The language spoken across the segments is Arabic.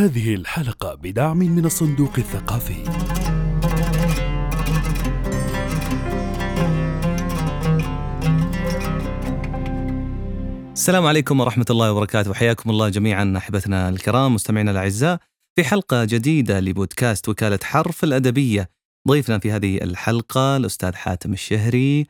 هذه الحلقة بدعم من الصندوق الثقافي. السلام عليكم ورحمة الله وبركاته. وحياكم الله جميعا أحبتنا الكرام مستمعينا الأعزاء في حلقة جديدة لبودكاست وكالة حرف الأدبية. ضيفنا في هذه الحلقة الأستاذ حاتم الشهري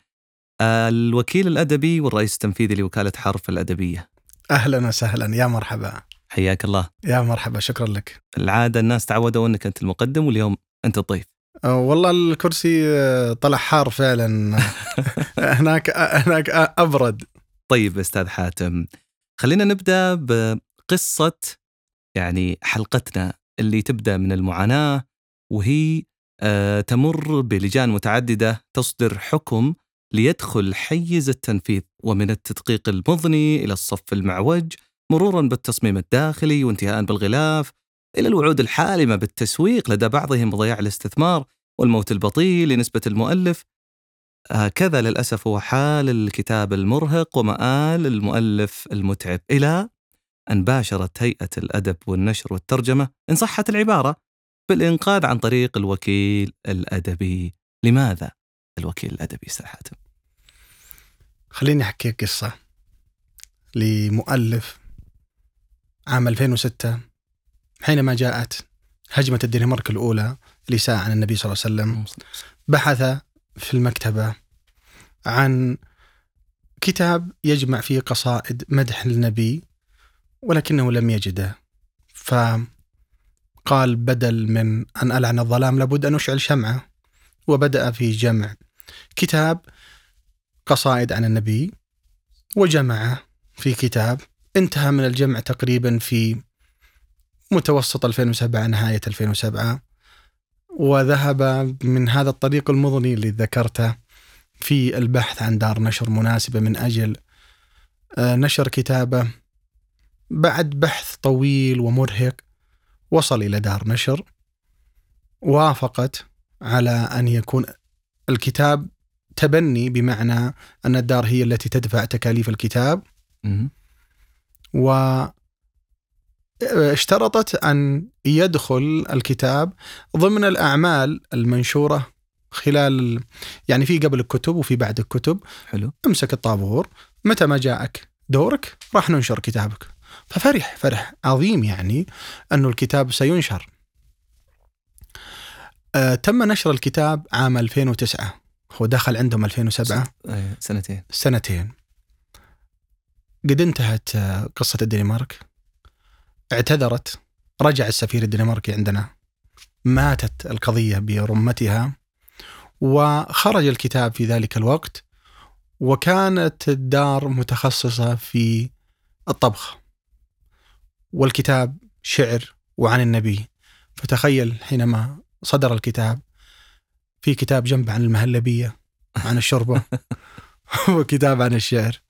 الوكيل الأدبي والرئيس التنفيذي لوكالة حرف الأدبية. أهلا وسهلا. يا مرحبا. حياك الله. يا مرحبا شكرا لك. العادة الناس تعودوا أنك أنت المقدم واليوم أنت الضيف. أه، والله الكرسي أه، طلع حار فعلا. هناك هناك أبرد. طيب أستاذ حاتم خلينا نبدأ بقصة يعني حلقتنا اللي تبدأ من المعاناة وهي تمر بلجان متعددة تصدر حكم ليدخل حيز التنفيذ ومن التدقيق المضني إلى الصف المعوج مرورا بالتصميم الداخلي وانتهاء بالغلاف إلى الوعود الحالمة بالتسويق لدى بعضهم بضياع الاستثمار والموت البطيء لنسبة المؤلف. هكذا للأسف هو حال الكتاب المرهق ومآل المؤلف المتعب. إلى أن باشرت هيئة الأدب والنشر والترجمة إن صحت العبارة بالإنقاذ عن طريق الوكيل الأدبي. لماذا الوكيل الأدبي أستاذ حاتم؟ خليني أحكي قصة لمؤلف عام 2006 حينما جاءت هجمة الدنمارك الأولى الاساءه عن النبي صلى الله عليه وسلم بحث في المكتبة عن كتاب يجمع فيه قصائد مدح للنبي ولكنه لم يجده. فقال بدل من أن ألعن الظلام لابد أن اشعل شمعة وبدأ في جمع كتاب قصائد عن النبي وجمعه في كتاب انتهى من الجمع تقريبا في متوسط 2007 نهاية 2007 وذهب من هذا الطريق المضني اللي ذكرته في البحث عن دار نشر مناسبة من أجل آه، نشر كتابه بعد بحث طويل ومرهق وصل إلى دار نشر وافقت على أن يكون الكتاب تبني بمعنى أن الدار هي التي تدفع تكاليف الكتاب. و اشترطت أن يدخل الكتاب ضمن الأعمال المنشورة خلال يعني في قبل الكتب وفي بعد الكتب. حلو. امسك الطابور. متى ما جاءك دورك راح ننشر كتابك. ففرح فرح عظيم يعني أنه الكتاب سينشر. آه تم نشر الكتاب عام 2009 هو دخل عندهم 2007 آه، سنتين. سنتين. قد انتهت آه، قصة الدنمارك. اعتذرت رجع السفير الدنماركي عندنا. ماتت القضية برمتها وخرج الكتاب في ذلك الوقت وكانت الدار متخصصة في الطبخ. والكتاب شعر وعن النبي. فتخيل حينما صدر الكتاب في كتاب جنب عن المهلبية عن الشوربة وكتاب عن الشعر.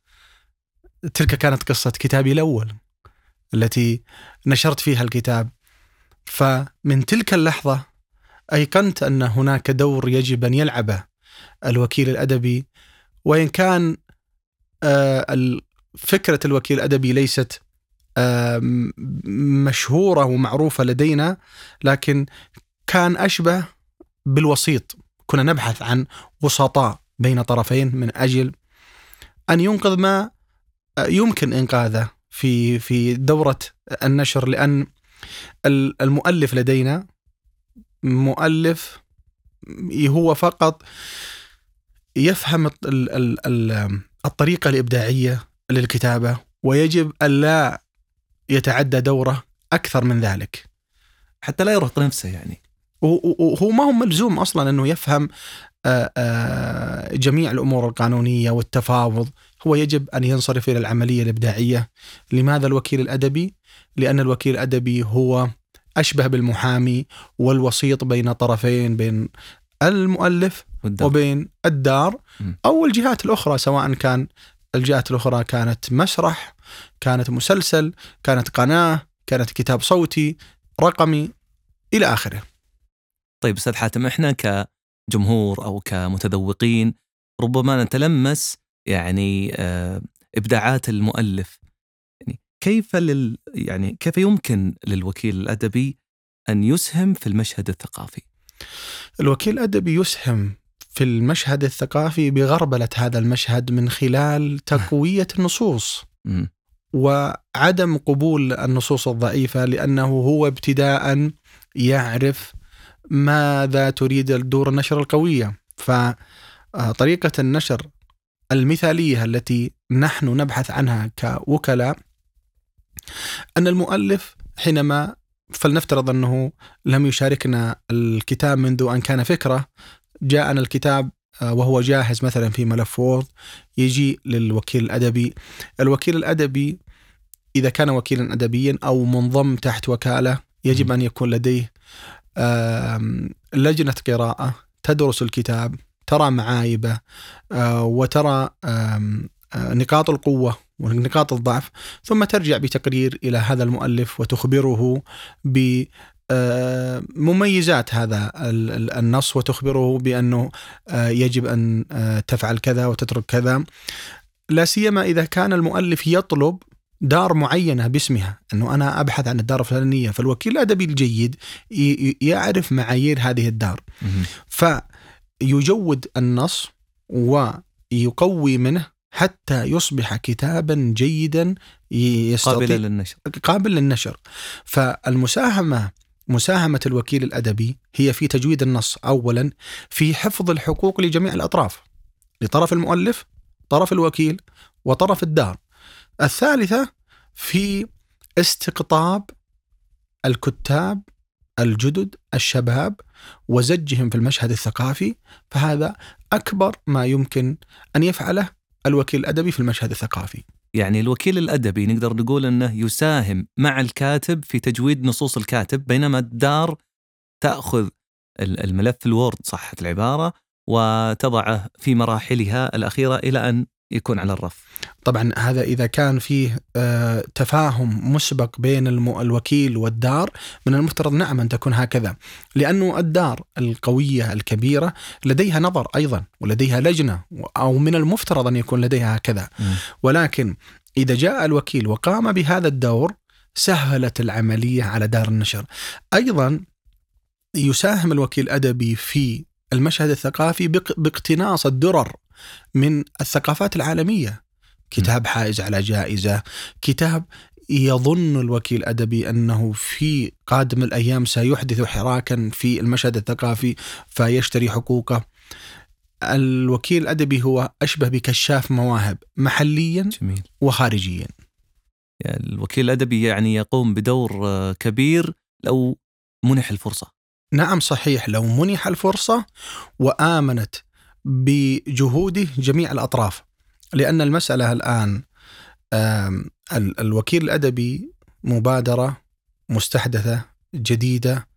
تلك كانت قصة كتابي الأول التي نشرت فيها الكتاب. فمن تلك اللحظة أيقنت أن هناك دور يجب أن يلعبه الوكيل الأدبي وإن كان آه، فكرة الوكيل الأدبي ليست مشهورة ومعروفة لدينا لكن كان أشبه بالوسيط. كنا نبحث عن وسطاء بين طرفين من أجل أن ينقذ ما يمكن إنقاذه في في دورة النشر ال- المؤلف لدينا مؤلف هو فقط يفهم الط- ال- ال- ال- الطريقة الإبداعية للكتابة ويجب ألا يتعدى دوره أكثر من ذلك. حتى لا يرهق نفسه يعني. وهو ما هو ملزوم أصلا إنه يفهم جميع الأمور القانونية والتفاوض. هو يجب أن ينصرف إلى العملية الإبداعية لماذا الوكيل الأدبي لأن الوكيل الأدبي هو أشبه بالمحامي والوسيط بين طرفين بين المؤلف والدار. وبين الدار. أو الجهات الأخرى سواء كان الجهات الأخرى كانت مسرح كانت مسلسل كانت قناة كانت كتاب صوتي رقمي إلى آخره طيب أستاذ حاتم إحنا كجمهور أو كمتذوقين ربما نتلمس يعني آه، إبداعات المؤلف يعني كيف لل يعني كيف يمكن للوكيل الأدبي أن يسهم في المشهد الثقافي؟ الوكيل الأدبي يسهم في المشهد الثقافي بغربلة هذا المشهد من خلال تقوية النصوص. وعدم قبول النصوص الضعيفة لأنه هو ابتداء يعرف ماذا تريد الدور النشر القوية فطريقة النشر المثالية التي نحن نبحث عنها كوكلاء أن المؤلف حينما فلنفترض أنه لم يشاركنا الكتاب منذ أن كان فكرة جاءنا الكتاب آه، وهو جاهز مثلا في ملف وورد يجي للوكيل الأدبي الوكيل الأدبي إذا كان وكيلا ادبيا أو منضم تحت وكالة يجب. أن يكون لديه لجنة قراءة تدرس الكتاب ترى معايبة آه، وترى آه، نقاط القوة ونقاط الضعف ثم ترجع بتقرير إلى هذا المؤلف وتخبره ب آه، مميزات هذا ال- ال- النص وتخبره بأنه يجب أن تفعل كذا وتترك كذا لا سيما إذا كان المؤلف يطلب دار معينة باسمها أنه أنا أبحث عن الدار الفلانية فالوكيل الأدبي الجيد يعرف معايير هذه الدار مم. فيجود النص ويقوي منه حتى يصبح كتابا جيدا يستطيع قابله للنشر. قابل للنشر. فالمساهمة مساهمة الوكيل الأدبي هي في تجويد النص أولا في حفظ الحقوق لجميع الأطراف لطرف المؤلف طرف الوكيل وطرف الدار. الثالثة في استقطاب الكتاب الجدد الشباب وزجهم في المشهد الثقافي فهذا أكبر ما يمكن أن يفعله الوكيل الأدبي في المشهد الثقافي. يعني الوكيل الأدبي نقدر نقول أنه يساهم مع الكاتب في تجويد نصوص الكاتب بينما الدار تأخذ ال- الملف الوورد صحة العبارة وتضعه في مراحلها الأخيرة إلى أن يكون على الرف. طبعا هذا إذا كان فيه آه، تفاهم مسبق بين الوكيل والدار من المفترض نعم أن تكون هكذا. لأنه الدار القوية الكبيرة لديها نظر أيضا ولديها لجنة أو من المفترض أن يكون لديها هكذا. ولكن إذا جاء الوكيل وقام بهذا الدور سهلت العملية على دار النشر. أيضا يساهم الوكيل الأدبي في المشهد الثقافي باق- باقتناص الدرر من الثقافات العالمية. كتاب حائز على جائزة. كتاب يظن الوكيل الادبي أنه في قادم الأيام سيحدث حراكا في المشهد الثقافي فيشتري حقوقه. الوكيل الادبي هو أشبه بكشاف مواهب محليا جميل. وخارجيا. يعني الوكيل الأدبي يعني يقوم بدور آه، كبير لو منح الفرصة. نعم صحيح لو منح الفرصة وآمنت بجهوده جميع الأطراف لأن المسألة الآن آم، ال- الوكيل الأدبي مبادرة مستحدثة جديدة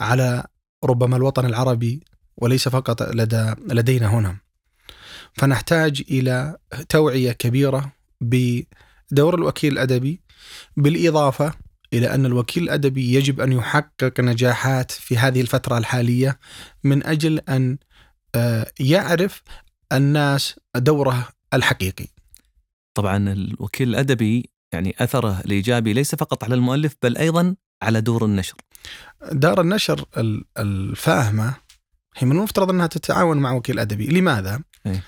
على ربما الوطن العربي وليس فقط لدى لدينا هنا. فنحتاج إلى توعية كبيرة بدور الوكيل الأدبي بالإضافة إلى أن الوكيل الأدبي يجب أن يحقق نجاحات في هذه الفترة الحالية من أن آه، يعرف الناس دوره الحقيقي طبعا الوكيل الأدبي يعني أثره الإيجابي ليس فقط على المؤلف بل أيضا على دور النشر. دار النشر ال- الفاهمة هي من المفترض أنها تتعاون مع وكيل أدبي لماذا؟ أي.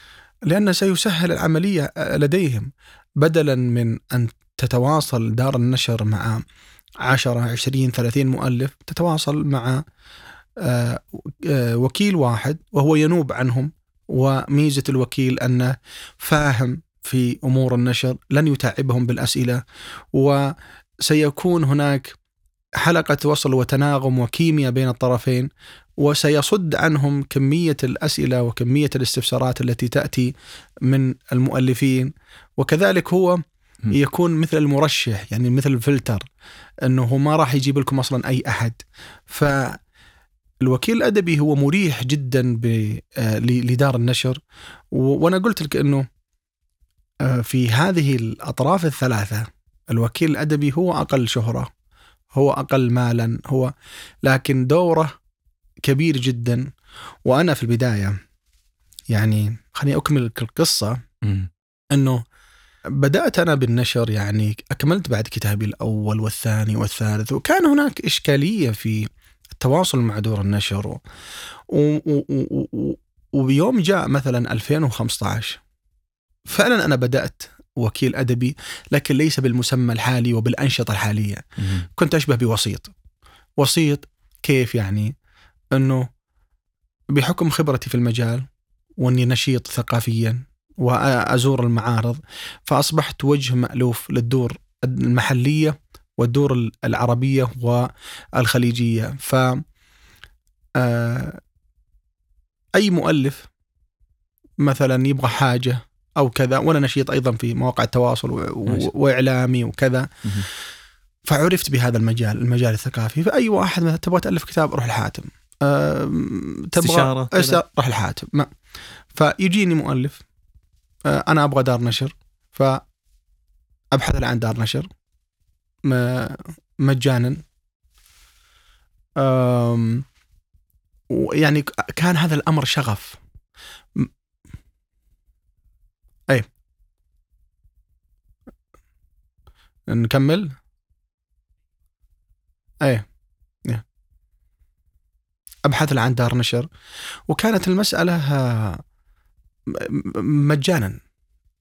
لأنه سيسهل العملية آه، لديهم بدلا من أن تتواصل دار النشر مع 10 20 30 مؤلف تتواصل مع آه، آه، وكيل واحد وهو ينوب عنهم وميزة الوكيل أنه فاهم في أمور النشر لن يتعبهم بالأسئلة وسيكون هناك حلقة وصل وتناغم وكيمياء بين الطرفين وسيصد عنهم كمية الأسئلة وكمية الاستفسارات التي تأتي من المؤلفين وكذلك هو. يكون مثل المرشح يعني مثل الفلتر إنه هو ما راح يجيب لكم أصلا أي أحد فالوكيل الأدبي هو مريح جدا آه، لدار النشر. وأنا قلت لك إنه آه، في هذه الأطراف الثلاثة الوكيل الأدبي هو أقل شهرة هو أقل مالا هو لكن دوره كبير جدا. وأنا في البداية يعني خليني أكمل القصة. إنه بدأت أنا بالنشر يعني أكملت بعد كتابي الأول والثاني والثالث وكان هناك إشكالية في التواصل مع دور النشر. و... و... و... و... وبيوم جاء مثلا 2015 فعلا أنا بدأت وكيل أدبي لكن ليس بالمسمى الحالي وبالأنشطة الحالية. مم. كنت أشبه بوسيط. وسيط كيف يعني؟ أنه بحكم خبرتي في المجال وأني نشيط ثقافيا وأزور المعارض فأصبحت وجه مألوف للدور المحلية والدور العربية والخليجية. ف آه، أي مؤلف مثلا يبغى حاجة أو كذا وأنا نشيط أيضا في مواقع التواصل. وإعلامي وكذا. فعرفت بهذا المجال المجال الثقافي. فأي واحد مثلا تبغى تألف كتاب روح الحاتم. أم، تبغى استشارة روح الحاتم. ما. فيجيني مؤلف أه، أنا أبغى دار نشر فأبحث عن دار نشر. مجانا. أم، ويعني كان هذا الأمر شغف. أي. نكمل؟ إيه. أبحث عن دار نشر. وكانت المسألة آه، مجانا.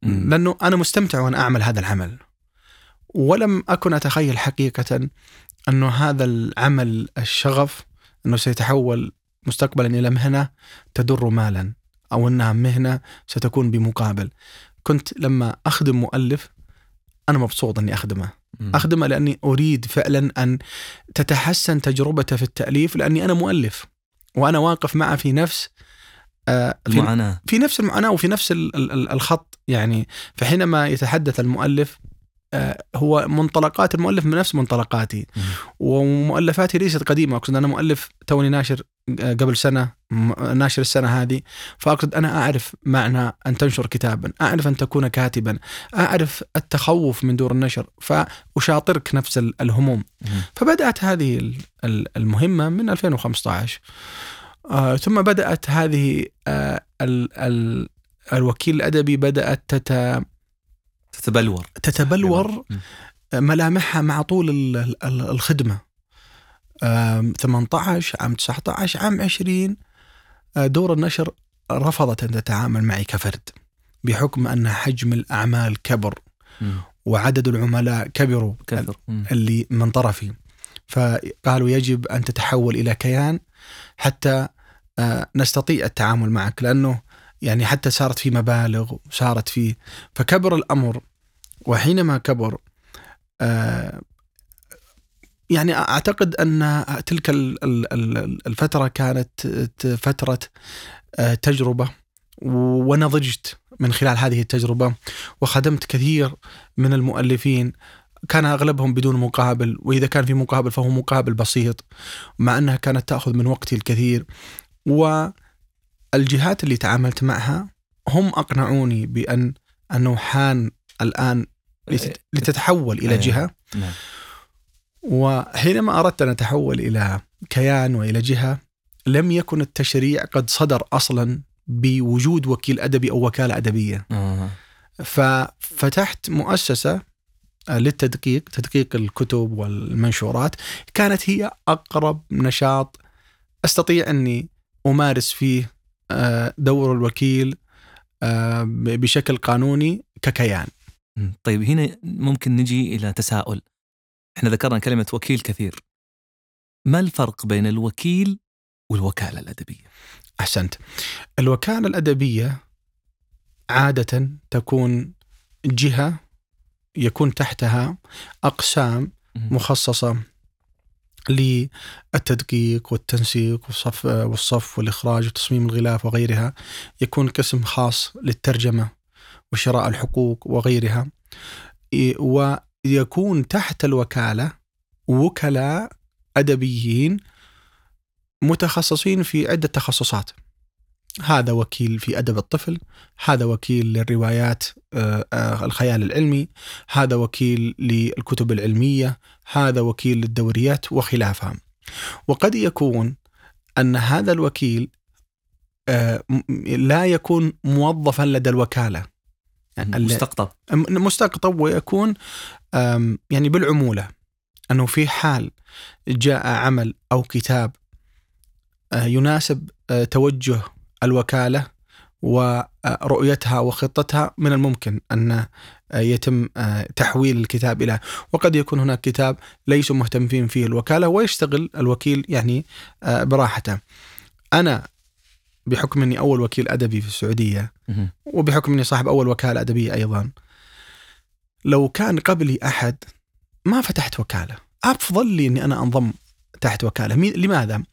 لأنه أنا مستمتع وأنا أعمل هذا العمل. ولم أكن أتخيل حقيقة انه هذا العمل الشغف أنه سيتحول مستقبلا إلى مهنة تدر مالا أو أنها مهنة ستكون بمقابل. كنت لما أخدم مؤلف أنا مبسوط أني أخدمه. مم. أخدمه لأني أريد فعلا أن تتحسن تجربته في التأليف لأني أنا مؤلف وأنا واقف معه في نفس آه، في, المعاناة. في نفس المعاناة وفي نفس ال- ال- ال- الخط. يعني فحينما يتحدث المؤلف هو منطلقات المؤلف من نفس منطلقاتي. ومؤلفاتي ليست قديمة. أقصد أنا مؤلف توني ناشر آه، قبل سنة ناشر السنة هذه. فأقصد أنا أعرف معنى أن تنشر كتابا، أعرف أن تكون كاتبا، أعرف التخوف من دور النشر فأشاطرك نفس ال- الهموم. فبدأت هذه ال- ال- المهمة من 2015 آه ثم بدأت هذه آه ال ال الوكيل الأدبي بدأت تت تتبلور تتبلور مم. ملامحها مع طول ال- ال- ال- الخدمة آم، 18 عام 19 عام 20 آه، دور النشر رفضت أن تتعامل معي كفرد بحكم أن حجم الأعمال كبر. وعدد العملاء كبروا كثر. اللي من طرفي فقالوا يجب أن تتحول إلى كيان حتى آه، نستطيع التعامل معك لأنه يعني حتى صارت في مبالغ وصارت في فكبر الأمر. وحينما كبر آه، يعني أعتقد أن تلك ال- ال- ال- الفترة كانت فترة آه، تجربة. ونضجت من خلال هذه التجربة. وخدمت كثير من المؤلفين. كان أغلبهم بدون مقابل. وإذا كان في مقابل فهو مقابل بسيط. مع أنها كانت تأخذ من وقتي الكثير. والجهات اللي تعاملت معها هم أقنعوني بأن انه حان الان لتت- لتتحول إلى إيه. جهة نعم. وحينما أردت أن أتحول إلى كيان وإلى جهة لم يكن التشريع قد صدر أصلا بوجود وكيل أدبي أو وكالة أدبية آه. ففتحت مؤسسة آه، للتدقيق تدقيق الكتب والمنشورات كانت هي أقرب نشاط أستطيع أني أمارس فيه دور الوكيل آه، بشكل قانوني ككيان. طيب هنا ممكن نجي إلى تساؤل إحنا ذكرنا كلمة وكيل كثير ما الفرق بين الوكيل والوكالة الأدبية؟ أحسنت الوكالة الأدبية عادة تكون جهة يكون تحتها أقسام مم. للتدقيق والتنسيق والصف والصف والإخراج وتصميم الغلاف وغيرها يكون قسم خاص للترجمة وشراء الحقوق وغيرها. ويكون تحت الوكالة وكلاء أدبيين متخصصين في عدة تخصصات. هذا وكيل في أدب الطفل هذا وكيل للروايات آه، آه، الخيال العلمي هذا وكيل للكتب العلمية هذا وكيل للدوريات وخلافها. وقد يكون أن هذا الوكيل آه، لا يكون موظفا لدى الوكالة. ال- مستقطب. مستقطب ويكون يعني بالعمولة. أنه في حال جاء عمل أو كتاب يناسب توجه الوكالة ورؤيتها وخطتها من الممكن أن آه، يتم آه، تحويل الكتاب إلى. وقد يكون هناك كتاب ليسوا مهتمين فيه الوكالة ويشتغل الوكيل يعني آه، براحته. أنا بحكم أني أول وكيل أدبي في السعودية مهم. وبحكم إني صاحب أول وكالة أدبية أيضا لو كان قبلي أحد ما فتحت وكالة. أفضل لي إني أنا أنضم تحت وكالة. لماذا؟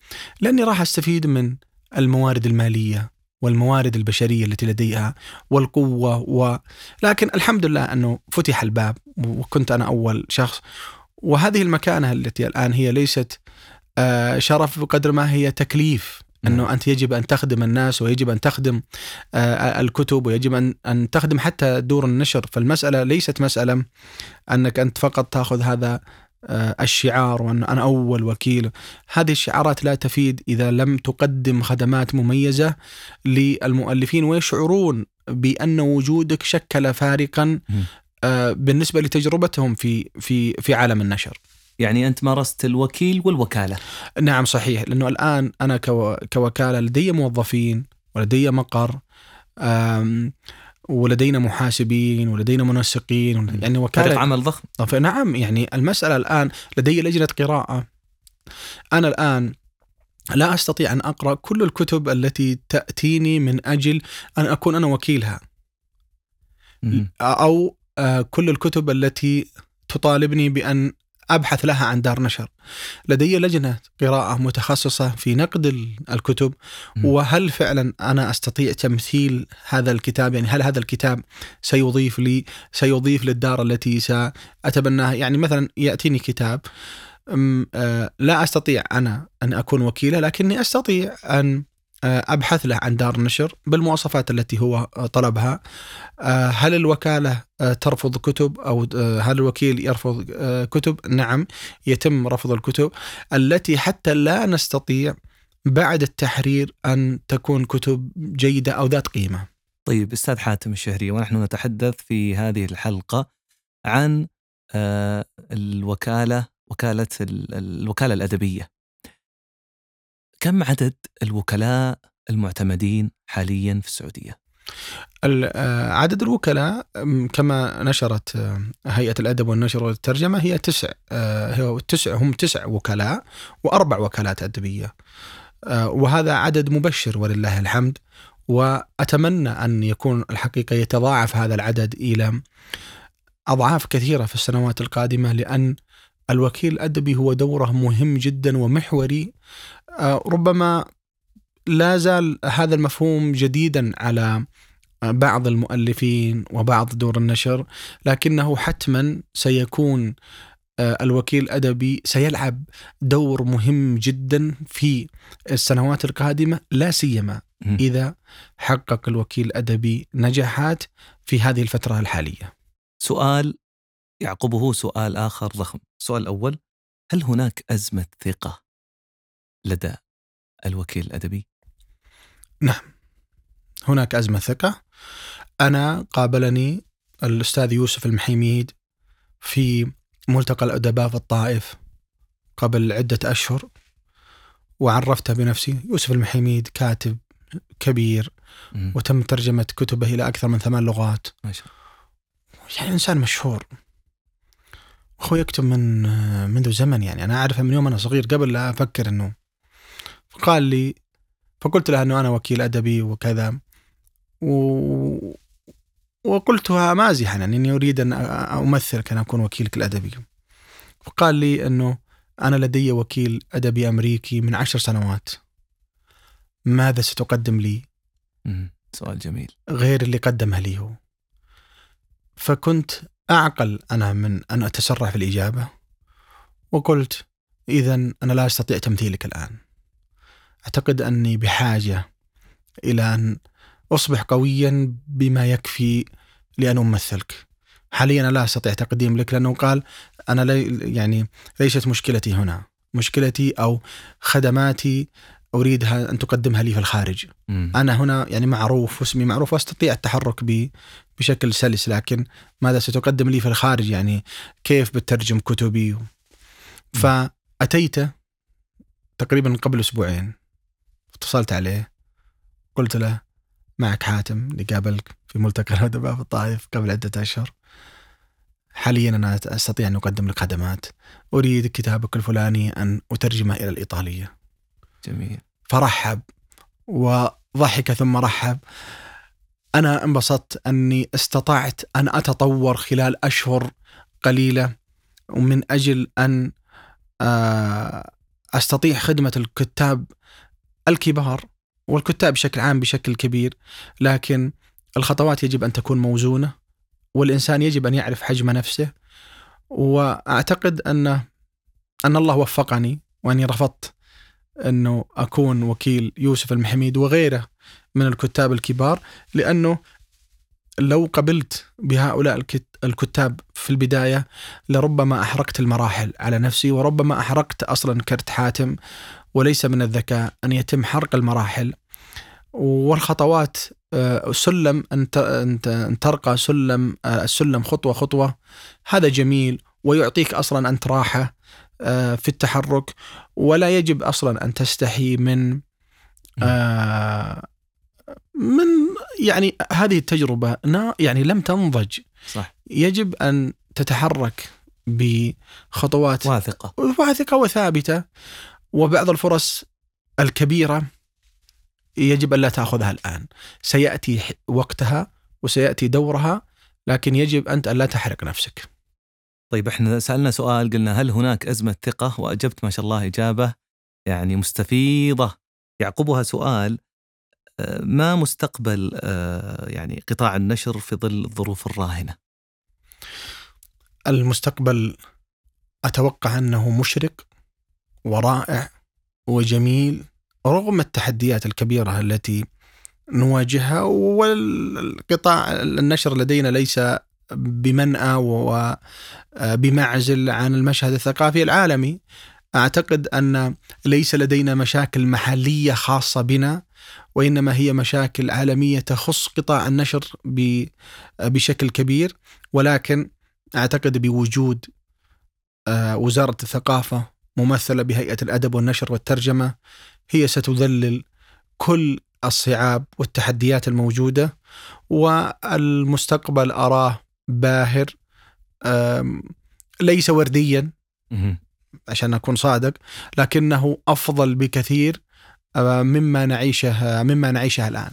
لأني راح أستفيد من الموارد المالية والموارد البشرية التي لديها والقوة و... لكن الحمد لله أنه فتح الباب وكنت أنا أول شخص. وهذه المكانة التي الآن هي ليست آه، شرف بقدر ما هي تكليف. أنه أنت يجب أن تخدم الناس ويجب أن تخدم آه، الكتب ويجب أن أن تخدم حتى دور النشر. فالمسألة ليست مسألة أنك أنت فقط تأخذ هذا الشعار وأن أنا أول وكيل. هذه الشعارات لا تفيد إذا لم تقدم خدمات مميزة للمؤلفين ويشعرون بأن وجودك شكل فارقا. آه، بالنسبة لتجربتهم في في في عالم النشر. يعني أنت مارست الوكيل والوكالة. نعم صحيح. لأنه الآن أنا كو كوكالة لدي موظفين ولدي مقر ولدينا محاسبين ولدينا منسقين. يعني فريق وكاله عمل ضخم فنعم يعني المسألة الآن لدي لجنة قراءة أنا الآن لا أستطيع أن أقرأ كل الكتب التي تأتيني من أجل أن أكون أنا وكيلها. أو آه، كل الكتب التي تطالبني بأن أبحث لها عن دار نشر. لدي لجنة قراءة متخصصة في نقد ال- الكتب. وهل فعلا أنا أستطيع تمثيل هذا الكتاب يعني هل هذا الكتاب سيضيف لي سيضيف للدار التي سأتبناها يعني مثلا يأتيني كتاب آه، لا أستطيع أنا أن أكون وكيله لكني أستطيع أن أبحث له عن دار نشر بالمواصفات التي هو آه، طلبها. آه، هل الوكالة آه، ترفض كتب أو آه، هل الوكيل يرفض آه، كتب؟ نعم يتم رفض الكتب التي حتى لا نستطيع بعد التحرير أن تكون كتب جيدة أو ذات قيمة. طيب أستاذ حاتم الشهري ونحن نتحدث في هذه الحلقة عن آه، الوكالة وكالة ال- الوكالة الأدبية. كم عدد الوكلاء المعتمدين حاليا في السعودية؟ ال- آه، عدد الوكلاء كما نشرت آه، هيئة الأدب والنشر والترجمة هي تسع آه، تسع هم تسع وكلاء وأربع وكالات أدبية وهذا عدد مبشر ولله الحمد وأتمنى أن يكون الحقيقة يتضاعف هذا العدد إلى أضعاف كثيرة في السنوات القادمة لأن الوكيل الأدبي هو دوره مهم جدا ومحوري ربما لا زال هذا المفهوم جديدا على بعض المؤلفين وبعض دور النشر لكنه حتما سيكون آه، الوكيل الأدبي سيلعب دور مهم جدا في السنوات القادمة لا سيما. إذا حقق الوكيل الأدبي نجاحات في هذه الفترة الحالية. سؤال يعقبه سؤال آخر ضخم، السؤال الأول هل هناك أزمة ثقة لدى الوكيل الأدبي؟ هناك أزمة ثقة. أنا قابلني الأستاذ يوسف المحيميد في ملتقى الأدباء في الطائف قبل عدة أشهر وعرفته بنفسي يوسف المحيميد كاتب كبير مم. وتم ترجمة كتبه إلى أكثر من ثمان لغات ما شاء. يعني إنسان مشهور أخوي يكتب من منذ زمن يعني أنا أعرفه من يوم أنا صغير قبل لا أفكر إنه فقال لي فقلت له أنه أنا وكيل أدبي وكذا. و... وقلتها مازحا يعني إني أريد أن أمثلك أن أكون وكيلك الأدبي. فقال لي أنه أنا لدي وكيل أدبي أمريكي من عشر سنوات. ماذا ستقدم لي؟ مم. سؤال جميل. غير اللي قدمها لي هو. فكنت أعقل أنا من أن أتسرع في الإجابة وقلت إذا أنا لا أستطيع تمثيلك الآن. أعتقد أني بحاجة إلى أن أصبح قويا بما يكفي لأن أمثلك. حاليا لا أستطيع تقديم لك لأنه قال أنا لي يعني ليست مشكلتي هنا. مشكلتي أو خدماتي أريدها أن تقدمها لي في الخارج. مم. أنا هنا يعني معروف واسمي معروف وأستطيع التحرك بشكل سلس لكن ماذا ستقدم لي في الخارج؟ يعني كيف بترجم كتبي؟ فأتيت تقريبا قبل أسبوعين. اتصلت عليه قلت له معك حاتم اللي قابلك في ملتقى الأدباء في الطائف قبل عدة أشهر. حاليا أنا أستطيع أن أقدم لك خدمات. أريد كتابك الفلاني أن أترجمه إلى الإيطالية. جميل. فرحب وضحك ثم رحب. أنا انبسطت أني استطعت أن أتطور خلال أشهر قليلة ومن أجل أن آه، أستطيع خدمة الكتاب الكبار والكتاب بشكل عام بشكل كبير لكن الخطوات يجب أن تكون موزونة والإنسان يجب أن يعرف حجم نفسه وأعتقد ان أن الله وفقني وأني رفضت أنه أكون وكيل يوسف المحميد وغيره من الكتاب الكبار لأنه لو قبلت بهؤلاء الكت- الكتاب في البداية لربما أحرقت المراحل على نفسي وربما أحرقت أصلا كرت حاتم وليس من الذكاء أن يتم حرق المراحل. والخطوات آه، سلم أن أن ترقى سلم آه، السلم خطوة خطوة. هذا جميل ويعطيك أصلا انت راحه آه، في التحرك. ولا يجب أصلا أن تستحي من آه، من يعني هذه التجربة نا- يعني لم تنضج. صح. يجب أن تتحرك بخطوات واثقة. واثقة وثابتة. وبعض الفرص الكبيرة يجب أن لا تأخذها الآن. سيأتي ح- وقتها وسيأتي دورها لكن يجب أنت أن لا تحرق نفسك. طيب إحنا سألنا سؤال قلنا هل هناك أزمة ثقة؟ وأجبت ما شاء الله إجابة يعني مستفيضة. يعقبها سؤال آه، ما مستقبل آه، يعني قطاع النشر في ظل الظروف الراهنة؟ المستقبل أتوقع أنه مشرق ورائع وجميل رغم التحديات الكبيرة التي نواجهها والقطاع النشر لدينا ليس بمنأى وبمعزل عن المشهد الثقافي العالمي. أعتقد أن ليس لدينا مشاكل محلية خاصة بنا وإنما هي مشاكل عالمية تخص قطاع النشر بشكل كبير ولكن أعتقد بوجود آه، وزارة الثقافه ممثله بهيئة الأدب والنشر والترجمة هي ستذلل كل الصعاب والتحديات الموجودة والمستقبل أراه باهر ليس ورديا. عشان أكون صادق لكنه أفضل بكثير آه، مما نعيشه مما نعيشه الآن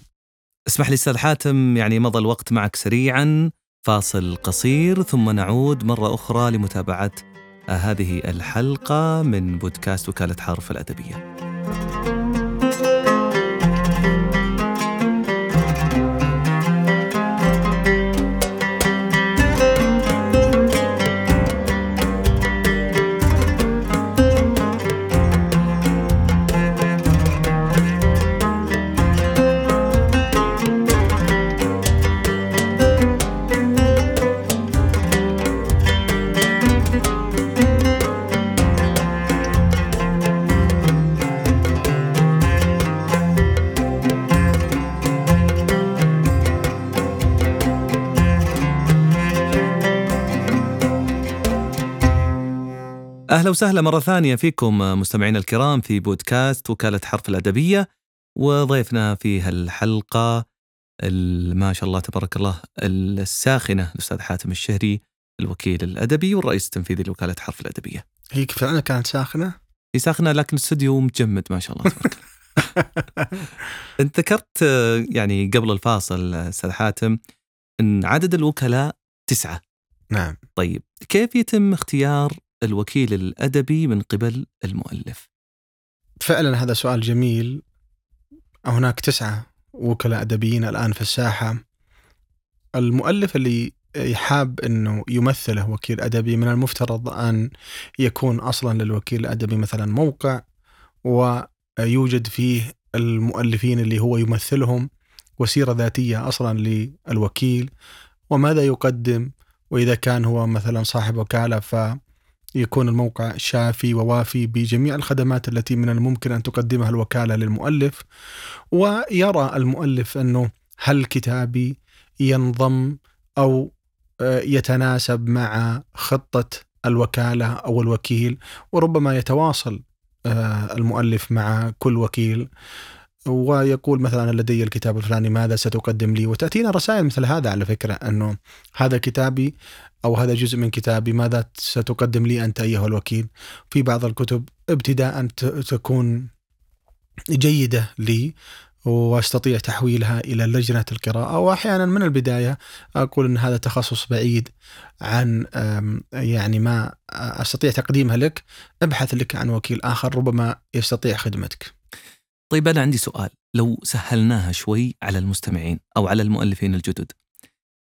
اسمح لي أستاذ حاتم يعني مضى الوقت معك سريعا فاصل قصير ثم نعود مرة أخرى لمتابعة آه، هذه الحلقة من بودكاست وكالة حرف الأدبية. أهلا وسهلا مرة ثانية فيكم مستمعينا الكرام في بودكاست وكالة حرف الأدبية وضيفنا في هالحلقة ال- ما شاء الله تبارك الله الساخنة الأستاذ حاتم الشهري الوكيل الأدبي والرئيس التنفيذي لوكالة حرف الأدبية. هي فعلا كانت ساخنة هي ساخنة لكن الاستوديو متجمد ما شاء الله تبارك الله. انت ذكرت يعني قبل الفاصل أستاذ حاتم إن عدد الوكلاء تسعة. نعم طيب كيف يتم اختيار الوكيل الأدبي من قبل المؤلف؟ فعلا هذا سؤال جميل. هناك تسعة وكلاء أدبيين الآن في الساحة. المؤلف اللي يحاب أنه يمثله وكيل أدبي من المفترض أن يكون أصلا للوكيل الأدبي مثلا موقع ويوجد فيه المؤلفين اللي هو يمثلهم وسيرة ذاتية أصلا للوكيل وماذا يقدم؟ وإذا كان هو مثلا صاحب وكالة فيكون الموقع شافي ووافي بجميع الخدمات التي من الممكن أن تقدمها الوكالة للمؤلف. ويرى المؤلف أنه هل كتابي ينضم أو آه، يتناسب مع خطة الوكالة أو الوكيل؟ وربما يتواصل آه، المؤلف مع كل وكيل. ويقول مثلا لدي الكتاب الفلاني ماذا ستقدم لي وتأتينا رسائل مثل هذا على فكرة أنه هذا كتابي أو هذا جزء من كتابي ماذا ستقدم لي أنت أيها الوكيل في بعض الكتب ابتداء تكون جيدة لي واستطيع تحويلها إلى لجنة القراءة واحيانا من البداية أقول إن هذا تخصص بعيد عن يعني ما أستطيع تقديمها لك ابحث لك عن وكيل آخر ربما يستطيع خدمتك. طيب أنا عندي سؤال. لو سهلناها شوي على المستمعين أو على المؤلفين الجدد.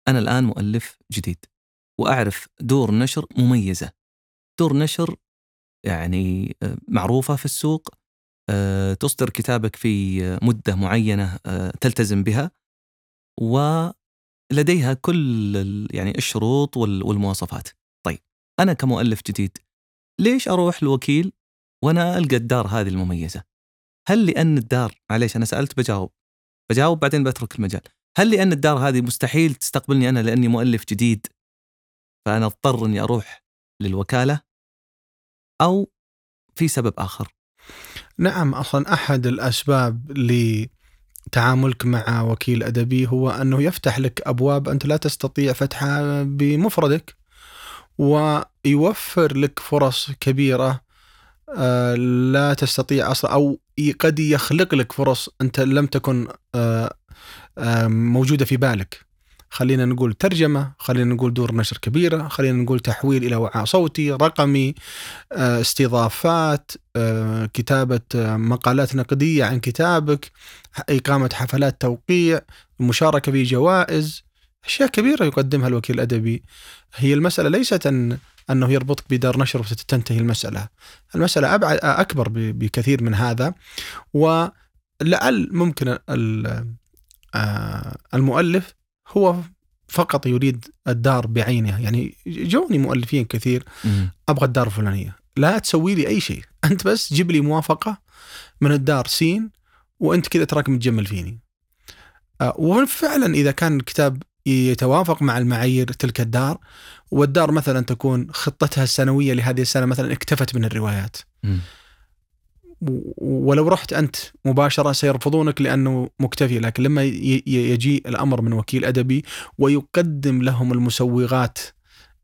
أنا الآن مؤلف جديد وأعرف دور نشر مميزة. دور نشر يعني آه، معروفة في السوق آه، تصدر كتابك في مدة معينة آه، تلتزم بها ولديها كل يعني الشروط وال- والمواصفات. طيب أنا كمؤلف جديد ليش أروح لوكيل وأنا ألقى الدار هذه المميزة؟ هل لأن الدار معليش أنا سألت بجاوب بجاوب بعدين بترك المجال. هل لأن الدار هذه مستحيل تستقبلني أنا لأني مؤلف جديد فأنا أضطر أني أروح للوكالة؟ أو في سبب آخر؟ نعم أصلا أحد الأسباب لتعاملك مع وكيل أدبي هو أنه يفتح لك أبواب أنت لا تستطيع فتحها بمفردك ويوفر لك فرص كبيرة آه، لا تستطيع أصلا أو قد يخلق لك فرص أنت لم تكن آه، آه، موجودة في بالك. خلينا نقول ترجمة، خلينا نقول دور نشر كبيرة، خلينا نقول تحويل إلى وعاء صوتي، رقمي، آه، استضافات، آه، مقالات نقدية عن كتابك، إقامة حفلات توقيع، المشاركه في جوائز، أشياء كبيرة يقدمها الوكيل الأدبي. هي المسألة ليست أن أنه يربطك بدار نشر وتنتهي المسألة. المسألة ابعد أكبر بكثير من هذا ولعل ممكن آه، المؤلف هو فقط يريد الدار بعينها يعني جوني مؤلفين كثير. أبغى الدار الفلانية لا تسوي لي أي شيء أنت بس جيب لي موافقة من الدار سين وأنت كذا تراك متجمل فيني آه، وفعلا إذا كان الكتاب يتوافق مع المعايير تلك الدار والدار مثلا تكون خطتها السنوية لهذه السنة مثلا اكتفت من الروايات. و- ولو رحت أنت مباشرة سيرفضونك لأنه مكتفي لكن لما يجي الأمر من وكيل أدبي ويقدم لهم المسوغات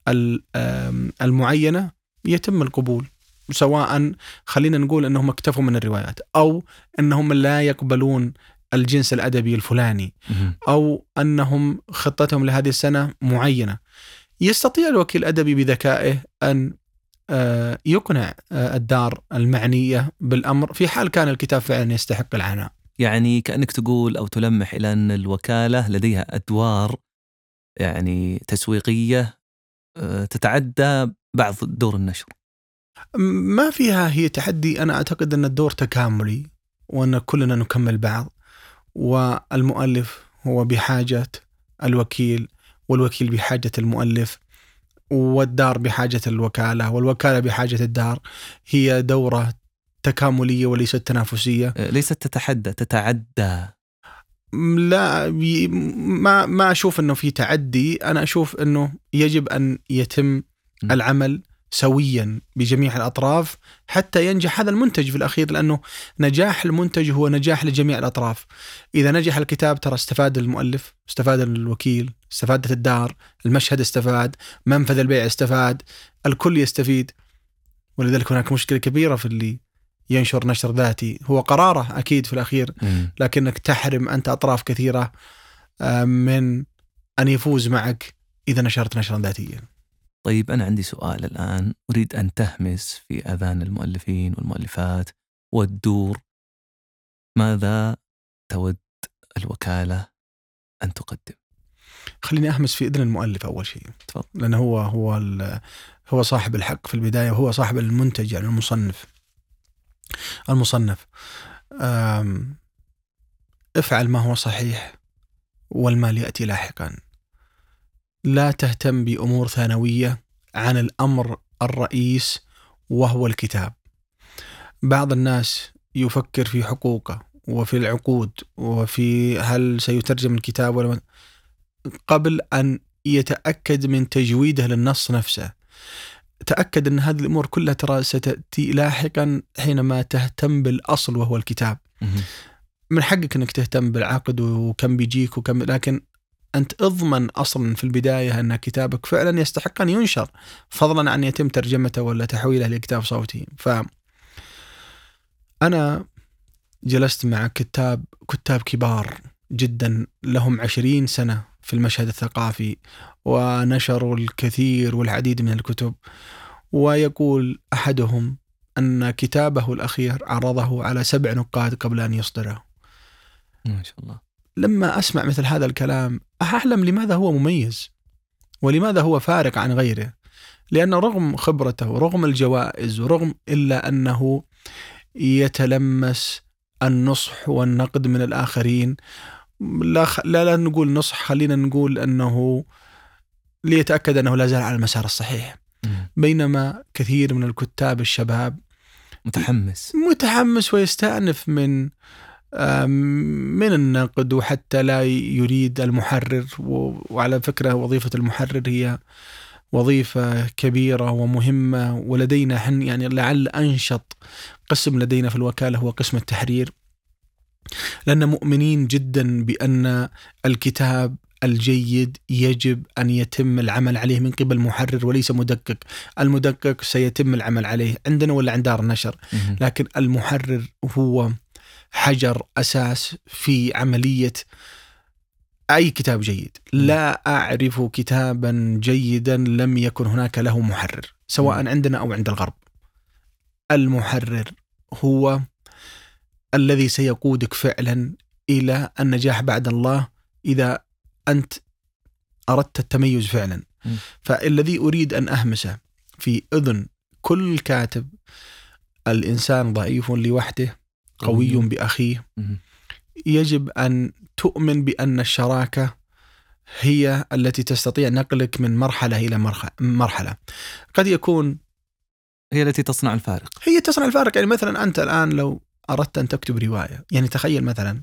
ال- آم، المعينة يتم القبول سواء خلينا نقول أنهم اكتفوا من الروايات أو أنهم لا يقبلون الجنس الأدبي الفلاني. أو أنهم خطتهم لهذه السنة معينة. يستطيع الوكيل الأدبي بذكائه أن آه، يقنع آه، الدار المعنية بالأمر في حال كان الكتاب فعلا يستحق العناء. يعني كأنك تقول أو تلمح إلى أن الوكالة لديها أدوار يعني تسويقية آه، تتعدى بعض دور النشر ما فيها هي تحدي أنا أعتقد أن الدور تكاملي وأن كلنا نكمل بعض والمؤلف هو بحاجة الوكيل والوكيل بحاجة المؤلف والدار بحاجة الوكالة والوكالة بحاجة الدار. هي دورة تكاملية وليست تنافسية. آه، ليست تتحدى تتعدى. لا ما ما أشوف إنه في تعدي. أنا أشوف إنه يجب أن يتم م. العمل سويا بجميع الأطراف حتى ينجح هذا المنتج في الأخير لأنه نجاح المنتج هو نجاح لجميع الأطراف. إذا نجح الكتاب ترى استفاد المؤلف، استفاد الوكيل، استفادت الدار، المشهد استفاد، منفذ البيع استفاد، الكل يستفيد. ولذلك هناك مشكلة كبيرة في اللي ينشر نشر ذاتي، هو قراره أكيد في الأخير. لكنك تحرم أنت أطراف كثيرة آه، من أن يفوز معك إذا نشرت نشرا ذاتيا. طيب أنا عندي سؤال الآن أريد أن تهمس في آذان المؤلفين والمؤلفات والدور ماذا تود الوكالة أن تقدم خليني أهمس في إذن المؤلف أول شيء. تفضل. لأنه هو هو هو صاحب الحق في البداية وهو صاحب المنتج يعني المصنف. المصنف افعل ما هو صحيح والمال يأتي لاحقا. لا تهتم بأمور ثانوية عن الأمر الرئيس وهو الكتاب. بعض الناس يفكر في حقوقه وفي العقود وفي هل سيترجم الكتاب ولا قبل أن يتأكد من تجويده للنص نفسه تأكد أن هذه الأمور كلها ترى ستأتي لاحقا حينما تهتم بالأصل وهو الكتاب. من حقك أنك تهتم بالعقد وكم بيجيك وكم لكن أنت أضمن أصلا في البداية أن كتابك فعلا يستحق أن ينشر فضلا عن يتم ترجمته ولا تحويله لكتاب صوتي. ف أنا جلست مع كتاب كتاب كبار جدا لهم عشرين سنة في المشهد الثقافي ونشروا الكثير والعديد من الكتب. ويقول أحدهم أن كتابه الأخير عرضه على سبع نقاد قبل أن يصدره. ما شاء الله. لما أسمع مثل هذا الكلام أحلم لماذا هو مميز ولماذا هو فارق عن غيره. لأن رغم خبرته ورغم الجوائز ورغم إلا أنه يتلمس النصح والنقد من الآخرين لا, خ... لا لا نقول نصح خلينا نقول أنه ليتأكد أنه لا زال على المسار الصحيح. بينما كثير من الكتاب الشباب متحمس. متحمس ويستأنف من من النقد وحتى لا يريد المحرر وعلى فكرة وظيفة المحرر هي وظيفة كبيرة ومهمة ولدينا حن يعني لعل أنشط قسم لدينا في الوكالة هو قسم التحرير. لأن مؤمنين جدا بأن الكتاب الجيد يجب أن يتم العمل عليه من قبل محرر وليس مدقق. المدقق سيتم العمل عليه عندنا ولا عند دار النشر. لكن المحرر هو حجر أساس في عملية أي كتاب جيد، لا أعرف كتابا جيدا لم يكن هناك له محرر، سواء عندنا أو عند الغرب. المحرر هو الذي سيقودك فعلا إلى النجاح بعد الله إذا أنت أردت التميز فعلا. م. فالذي أريد أن أهمسه في إذن كل كاتب الإنسان ضعيف لوحده قوي بأخيه. يجب أن تؤمن بأن الشراكة هي التي تستطيع نقلك من مرحلة إلى مرحلة. قد يكون هي التي تصنع الفارق. هي تصنع الفارق. يعني مثلا أنت الآن لو أردت أن تكتب رواية، يعني تخيل مثلا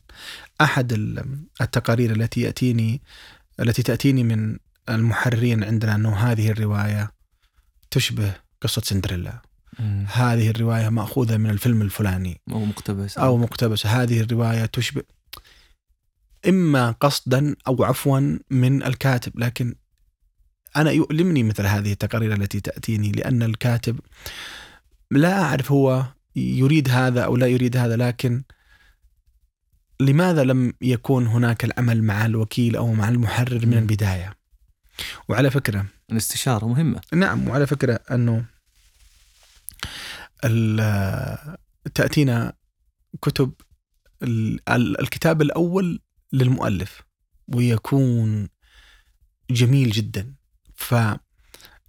أحد ال- التقارير التي يأتيني التي تأتيني من المحررين عندنا أنه هذه الرواية تشبه قصة سندريلا، مم. هذه الرواية مأخوذة من الفيلم الفلاني، أو مقتبس. أو مقتبس هذه الرواية تشبه إما قصدا أو عفوا من الكاتب. لكن أنا يؤلمني مثل هذه التقارير التي تأتيني لأن الكاتب لا أعرف هو يريد هذا أو لا يريد هذا لكن لماذا لم يكون هناك العمل مع الوكيل أو مع المحرر من مم. البداية؟ وعلى فكرة الاستشارة مهمة. نعم وعلى فكرة أنه ال- تأتينا كتب ال- ال- الكتاب الأول للمؤلف ويكون جميل جدا. ف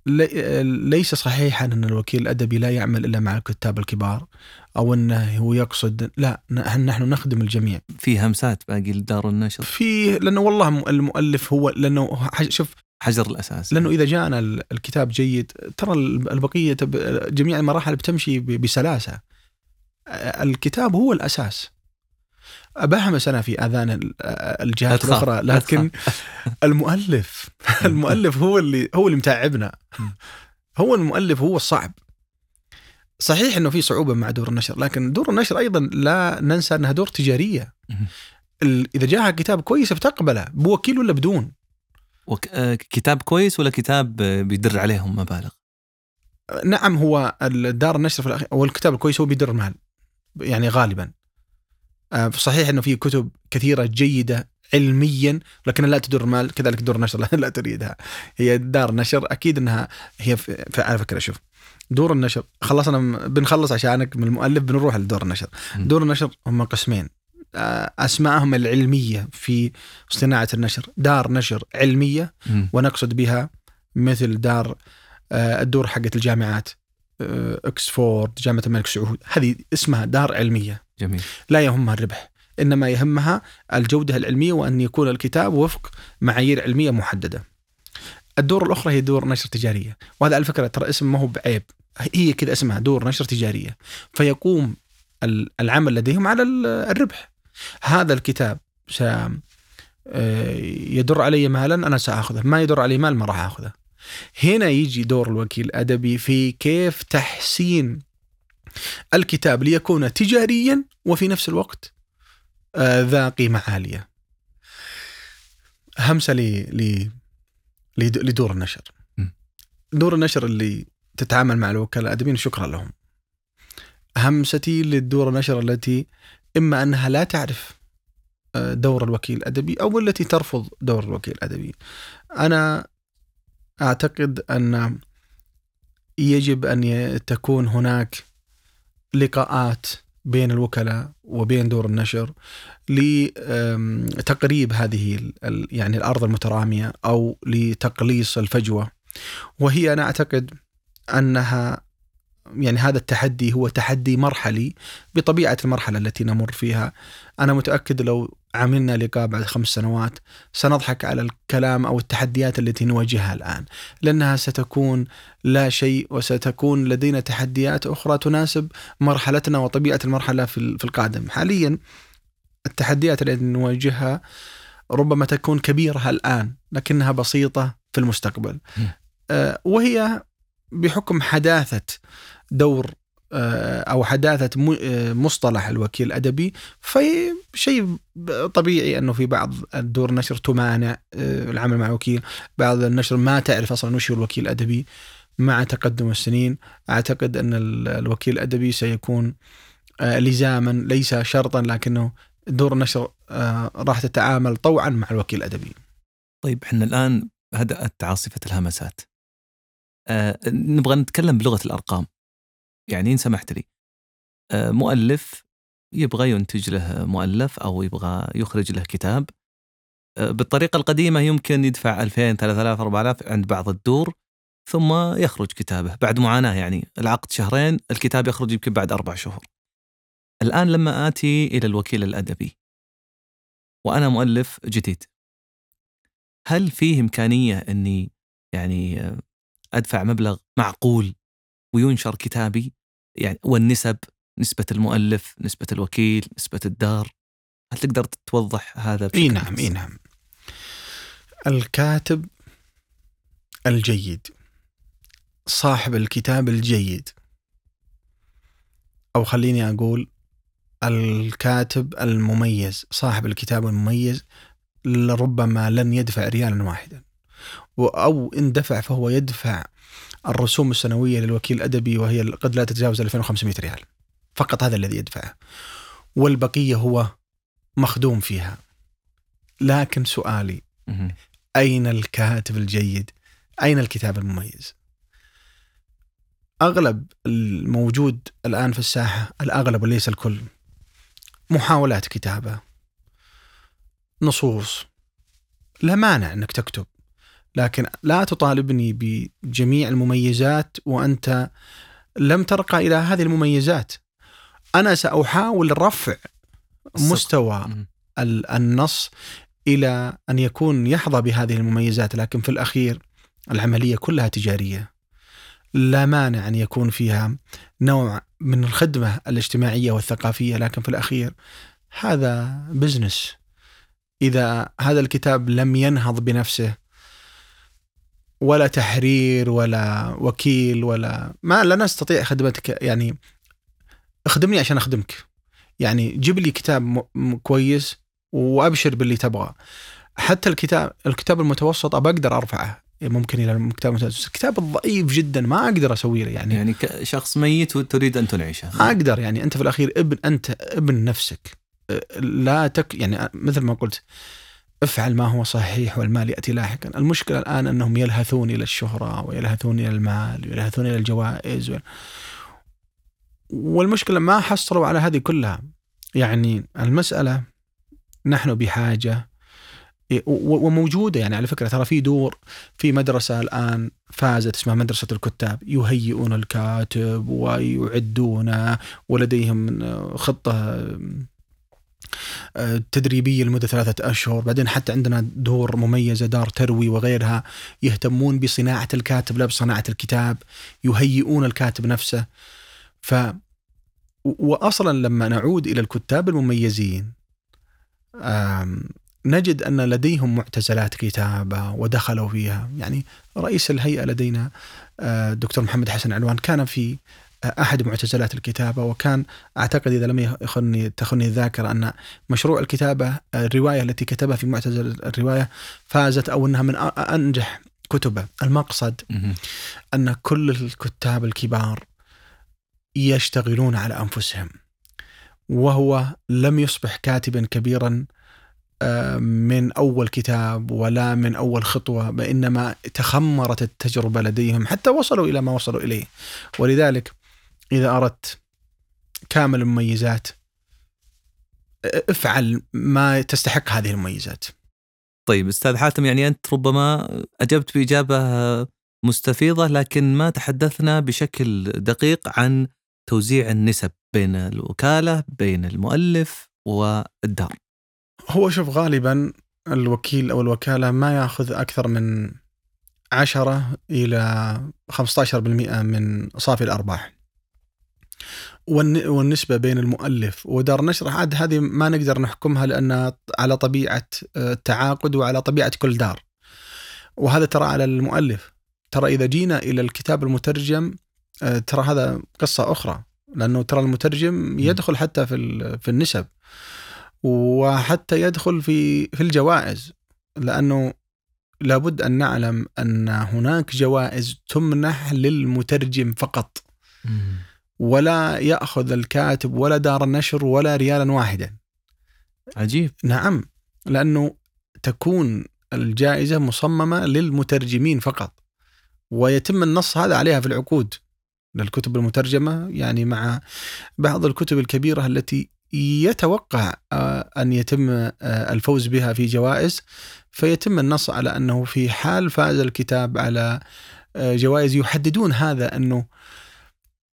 لي- ليس صحيحا أن الوكيل الأدبي لا يعمل إلا مع الكتاب الكبار أو انه هو يقصد لا نحن نخدم الجميع. في همسات باقي لدار النشر؟ في لأنه والله المؤلف هو لأنه شوف حجر الأساس لأنه إذا جاءنا ال- الكتاب جيد ترى ال- البقية جميع المراحل بتمشي بسلاسة. الكتاب هو الأساس. بهمس أنا في آذان الجهات الأخرى لا لكن المؤلف المؤلف هو اللي هو اللي متعبنا. هو المؤلف هو الصعب. صحيح إنه في صعوبة مع دور النشر لكن دور النشر أيضا لا ننسى إنها دور تجارية. إذا جاها كتاب كويس بتقبله بوكيل ولا بدون. آه، كتاب كويس ولا كتاب بيدر عليهم مبالغ؟ نعم هو الدار النشر في الأخير هو الكتاب الكويس هو بيدر مال يعني غالبا. آه، صحيح إنه في كتب كثيرة جيدة علميا لكن لا تدر مال كذلك دور النشر لا, لا تريدها. هي دار نشر أكيد إنها هي على فكرة شوف دور النشر خلصنا بنخلص عشانك من المؤلف بنروح لدور النشر. دور النشر هم قسمين. آه، اسمائهم العلمية في صناعة النشر دار نشر علمية مم. ونقصد بها مثل دار آه، الدور حقت الجامعات آه، أكسفورد جامعة الملك سعود. هذه اسمها دار علمية. جميل. لا يهمها الربح إنما يهمها الجودة العلمية وأن يكون الكتاب وفق معايير علمية محددة. الدور الأخرى هي دور نشر تجارية وهذا على فكرة ترى اسم ما هو بعيب. هي كذا اسمها دور نشر تجارية. فيقوم ال- العمل لديهم على ال- الربح. هذا الكتاب س- آه، يدر علي مالا أنا سأخذه. ما يدر علي مال ما راح أخذه. هنا يجي دور الوكيل الأدبي في كيف تحسين الكتاب ليكون تجاريا وفي نفس الوقت آه، ذا قيمة عالية. همسة ل لدور النشر. دور النشر اللي تتعامل مع الوكلاء الأدبيين شكرا لهم. همستي للدور النشر التي إما أنها لا تعرف آه، دور الوكيل الأدبي أو التي ترفض دور الوكيل الأدبي. أنا أعتقد أن يجب ي- تكون هناك لقاءات بين الوكلاء وبين دور النشر لتقريب هذه يعني الأرض المترامية أو لتقليص الفجوة وهي أنا أعتقد أنها يعني هذا التحدي هو تحدي مرحلي بطبيعة المرحلة التي نمر فيها. أنا متأكد لو عملنا لقاء بعد خمس سنوات سنضحك على الكلام أو التحديات التي نواجهها الآن لأنها ستكون لا شيء وستكون لدينا تحديات أخرى تناسب مرحلتنا وطبيعة المرحلة في ال- في القادم. حاليا التحديات التي نواجهها ربما تكون كبيرة الآن لكنها بسيطة في المستقبل. آه، وهي بحكم حداثة دور آه، أو حداثة م- آه، مصطلح الوكيل الأدبي في شيء ب- طبيعي أنه في بعض الدور النشر تمانع آه، العمل مع وكيل، بعض النشر ما تعرف أصلا وش هو الوكيل الأدبي. مع تقدم السنين أعتقد أن ال- الوكيل الأدبي سيكون لزاما ليس شرطا لكنه دور النشر راح تتعامل طوعا مع الوكيل الأدبي. طيب إحنا الآن هدأت عاصفة الهمسات. آه نبغى نتكلم بلغة الأرقام. يعني إن سمحت لي. آه مؤلف يبغى ينتج له مؤلف أو يبغى يخرج له كتاب. آه بالطريقة القديمة يمكن يدفع 2000 3000 4000 عند بعض الدور ثم يخرج كتابه بعد معاناة يعني العقد شهرين الكتاب يخرج يمكن بعد أربع شهور. الآن لما آتي إلى الوكيل الأدبي وأنا مؤلف جديد هل فيه إمكانية أني يعني أدفع مبلغ معقول وينشر كتابي يعني والنسب نسبة المؤلف نسبة الوكيل نسبة الدار هل تقدر توضح هذا إي بشكل نعم أبسط؟ اي نعم. الكاتب الجيد صاحب الكتاب الجيد أو خليني أقول الكاتب المميز صاحب الكتاب المميز ربما لن يدفع ريالا واحدا و- أو إن دفع فهو يدفع الرسوم السنوية للوكيل الأدبي وهي قد لا تتجاوز 2500 ريال فقط هذا الذي يدفعه والبقية هو مخدوم فيها لكن سؤالي. أين الكاتب الجيد؟ أين الكتاب المميز؟ أغلب الموجود الآن في الساحة الأغلب وليس الكل محاولات كتابة نصوص لا مانع أنك تكتب لكن لا تطالبني بجميع المميزات وأنت لم ترقى إلى هذه المميزات أنا سأحاول رفع. مستوى النص إلى أن يكون يحظى بهذه المميزات لكن في الأخير العملية كلها تجارية. لا مانع أن يكون فيها نوع من الخدمة الاجتماعية والثقافية لكن في الأخير هذا بزنس. إذا هذا الكتاب لم ينهض بنفسه ولا تحرير ولا وكيل ولا ما لا نستطيع خدمتك. يعني اخدمني عشان أخدمك. يعني جيب لي كتاب م- م- كويس وأبشر باللي تبغاه. حتى الكتاب الكتاب المتوسط أبى أقدر أرفعه. ممكن إلى الكتاب المتوسط، الكتاب الضعيف جدا ما أقدر أسوي له. يعني يعني كشخص ميت وتريد أن تنعشه. ما أقدر. يعني أنت في الأخير ابن أنت ابن نفسك. لا تك يعني مثل ما قلت افعل ما هو صحيح والمال يأتي لاحقا، المشكلة الآن أنهم يلهثون إلى الشهرة ويلهثون إلى المال ويلهثون إلى الجوائز و... والمشكلة ما حصلوا على هذه كلها. يعني المسألة نحن بحاجة و- وموجودة. يعني على فكرة ترى في دور في مدرسة الآن فازت اسمها مدرسة الكتاب. يهيئون الكاتب ويعدونه ولديهم خطة آه، تدريبية لمدة ثلاثة أشهر، بعدين حتى عندنا دور مميزه دار تروي وغيرها يهتمون بصناعة الكاتب لا بصناعه الكتاب، يهيئون الكاتب نفسه. ف و- واصلا لما نعود إلى الكتاب المميزين نجد أن لديهم معتزلات كتابة ودخلوا فيها يعني رئيس الهيئة لدينا آه، الدكتور محمد حسن علوان كان في أحد معتزلات الكتابة وكان أعتقد إذا لم يخني تخني الذاكرة أن مشروع الكتابة آه، الرواية التي كتبها في معتزل الرواية فازت أو أنها من أنجح كتبه المقصد. أن كل الكتاب الكبار يشتغلون على أنفسهم وهو لم يصبح كاتبا كبيرا آه، من أول كتاب ولا من أول خطوة وإنما تخمرت التجربة لديهم حتى وصلوا إلى ما وصلوا إليه ولذلك إذا أردت كامل المميزات افعل ما تستحق هذه المميزات طيب أستاذ حاتم يعني أنت ربما أجبت بإجابة مستفيضة لكن ما تحدثنا بشكل دقيق عن توزيع النسب بين الوكالة بين المؤلف والدار. هو شوف غالبا الوكيل أو الوكالة ما يأخذ أكثر من 10 إلى 15% من صافي الأرباح. والن- والنسبة بين المؤلف ودار النشر عاد هذه ما نقدر نحكمها لانها على طبيعة آه، التعاقد وعلى طبيعة كل دار. وهذا ترى على المؤلف. ترى إذا جينا إلى الكتاب المترجم آه، ترى هذا قصة أخرى لأنه ترى المترجم يدخل حتى في في النسب. وحتى يدخل في في الجوائز لأنه لابد أن نعلم أن هناك جوائز تمنح للمترجم فقط ولا يأخذ الكاتب ولا دار النشر ولا ريالا واحدا. عجيب. نعم لأنه تكون الجائزة مصممة للمترجمين فقط ويتم النص هذا عليها في العقود. للكتب المترجمة يعني مع بعض الكتب الكبيرة التي يتوقع آه، أن يتم آه، الفوز بها في جوائز فيتم النص على أنه في حال فاز الكتاب على آه، جوائز يحددون هذا أنه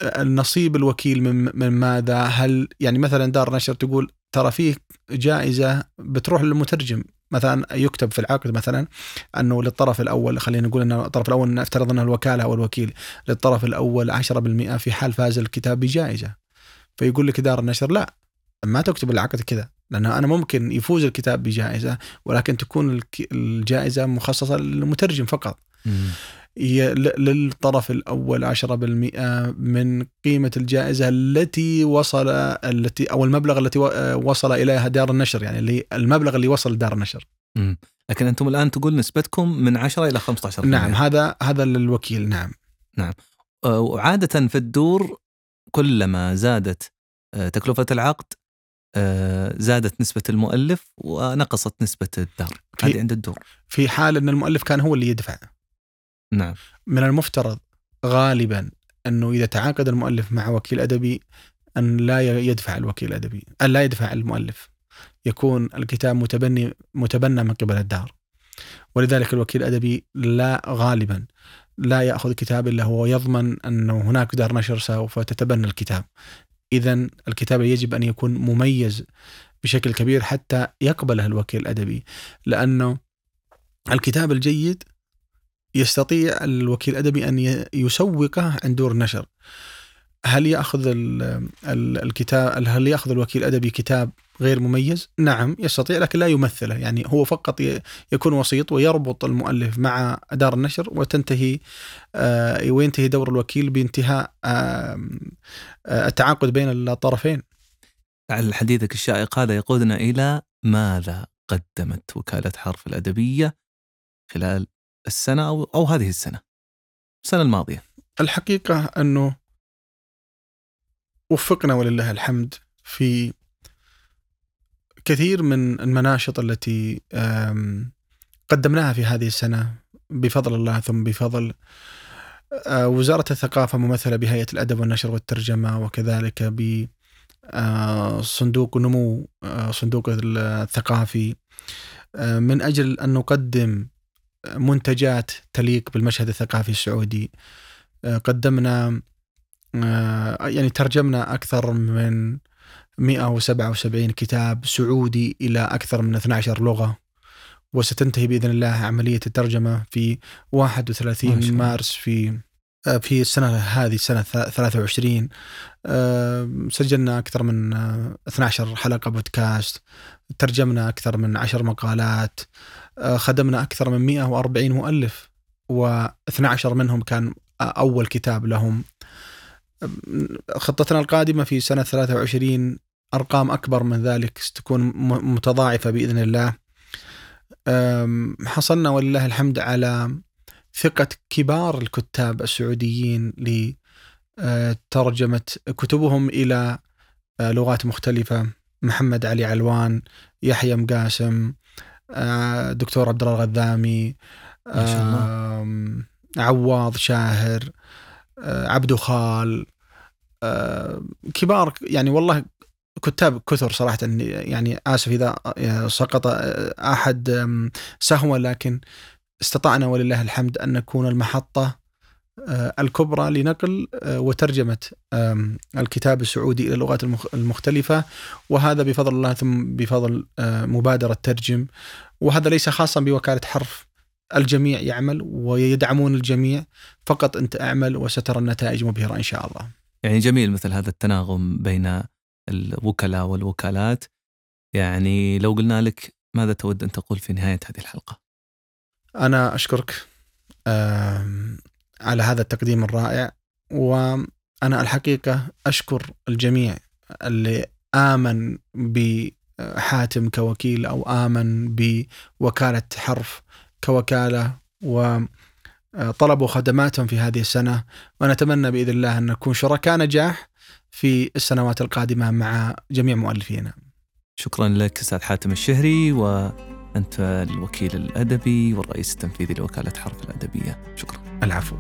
النصيب الوكيل من من ماذا؟ هل يعني مثلا دار نشر تقول ترى فيه جائزة بتروح للمترجم مثلا يكتب في العقد مثلا أنه للطرف الأول خلينا نقول ان الطرف الأول نفترض إنه الوكالة أو الوكيل للطرف الأول 10% في حال فاز الكتاب بجائزة. فيقول لك دار النشر لا ما تكتب العقد كذا لأنه أنا ممكن يفوز الكتاب بجائزة ولكن تكون الجائزة مخصصة للمترجم فقط. للطرف الأول 10% من قيمة الجائزة التي وصل التي أو المبلغ التي وصل إليها دار النشر يعني اللي المبلغ اللي وصل لدار النشر. لكن أنتم الآن تقول نسبتكم من 10 إلى 15% نعم هذا هذا للوكيل نعم. آه، وعادة في الدور كلما زادت آه، تكلفة العقد آه، زادت نسبة المؤلف ونقصت نسبة الدار. هذه عند الدور. في حال إن المؤلف كان هو اللي يدفع. نعم. من المفترض غالبا أنه إذا تعاقد المؤلف مع وكيل أدبي أن لا يدفع الوكيل الادبي أن لا يدفع المؤلف. يكون الكتاب متبني متبنى من قبل الدار. ولذلك الوكيل الادبي لا غالبا لا يأخذ كتاب إلا هو يضمن انه هناك دار نشر سوف تتبنى الكتاب. اذا الكتاب يجب أن يكون مميز بشكل كبير حتى يقبله الوكيل الادبي لأنه الكتاب الجيد يستطيع الوكيل الادبي أن يسوقه عند دور النشر. هل يأخذ ال ال الكتاب هل يأخذ الوكيل الادبي كتاب غير مميز؟ نعم يستطيع لكن لا يمثله، يعني هو فقط يكون وسيط ويربط المؤلف مع دار النشر وتنتهي آه وينتهي دور الوكيل بانتهاء آه التعاقد بين الطرفين. لعل حديثك الشائق هذا يقودنا إلى ماذا قدمت وكالة حرف الأدبية خلال السنة أو أو هذه السنة السنة الماضية. الحقيقة أنه وفقنا ولله الحمد في كثير من المناشط التي قدمناها في هذه السنة بفضل الله ثم بفضل آه، وزارة الثقافة ممثلة بهيئة الأدب والنشر والترجمة وكذلك ب آه، صندوق نمو آه، صندوق الثقافي من أجل أن نقدم منتجات تليق بالمشهد الثقافي السعودي. آه، قدمنا آه، يعني ترجمنا أكثر من 177 كتاب سعودي إلى أكثر من 12 لغة وستنتهي بإذن الله عملية الترجمة في ما 31 شاء الله. مارس في آه، في السنة هذه سنة 23 آه، سجلنا أكثر من 12 حلقة بودكاست ترجمنا أكثر من 10 مقالات. خدمنا أكثر من 140 مؤلف و12 منهم كان أول كتاب لهم. خطتنا القادمة في سنة 23 أرقام أكبر من ذلك ستكون متضاعفة بإذن الله. حصلنا ولله الحمد على ثقة كبار الكتاب السعوديين لترجمة كتبهم إلى آه، لغات مختلفة. محمد علي علوان يحيى مقاسم آه، دكتور عبد الله الغذامي ما شاء الله. عواض شاهر آه، عبدو خال كبار يعني والله كتاب كثر صراحة يعني آسف إذا سقط أحد سهوا لكن استطعنا ولله الحمد أن نكون المحطة آه، الكبرى لنقل آه، وترجمة الكتاب السعودي إلى اللغات المختلفة. وهذا بفضل الله ثم بفضل آه، مبادرة ترجم. وهذا ليس خاصا بوكالة حرف. الجميع يعمل ويدعمون الجميع. فقط أنت أعمل وسترى النتائج مبهرة إن شاء الله. يعني جميل مثل هذا التناغم بين الوكلاء والوكالات. يعني لو قلنا لك ماذا تود أن تقول في نهاية هذه الحلقة؟ أنا أشكرك. على هذا التقديم الرائع وأنا الحقيقة أشكر الجميع اللي آمن بحاتم كوكيل أو آمن بوكالة حرف كوكالة وطلبوا خدماتهم في هذه السنة ونتمنى بإذن الله أن نكون شركاء نجاح في السنوات القادمة مع جميع مؤلفينا. شكرا لك أستاذ حاتم الشهري و أنت الوكيل الأدبي والرئيس التنفيذي لوكالة حرف الأدبية. شكرا. العفو.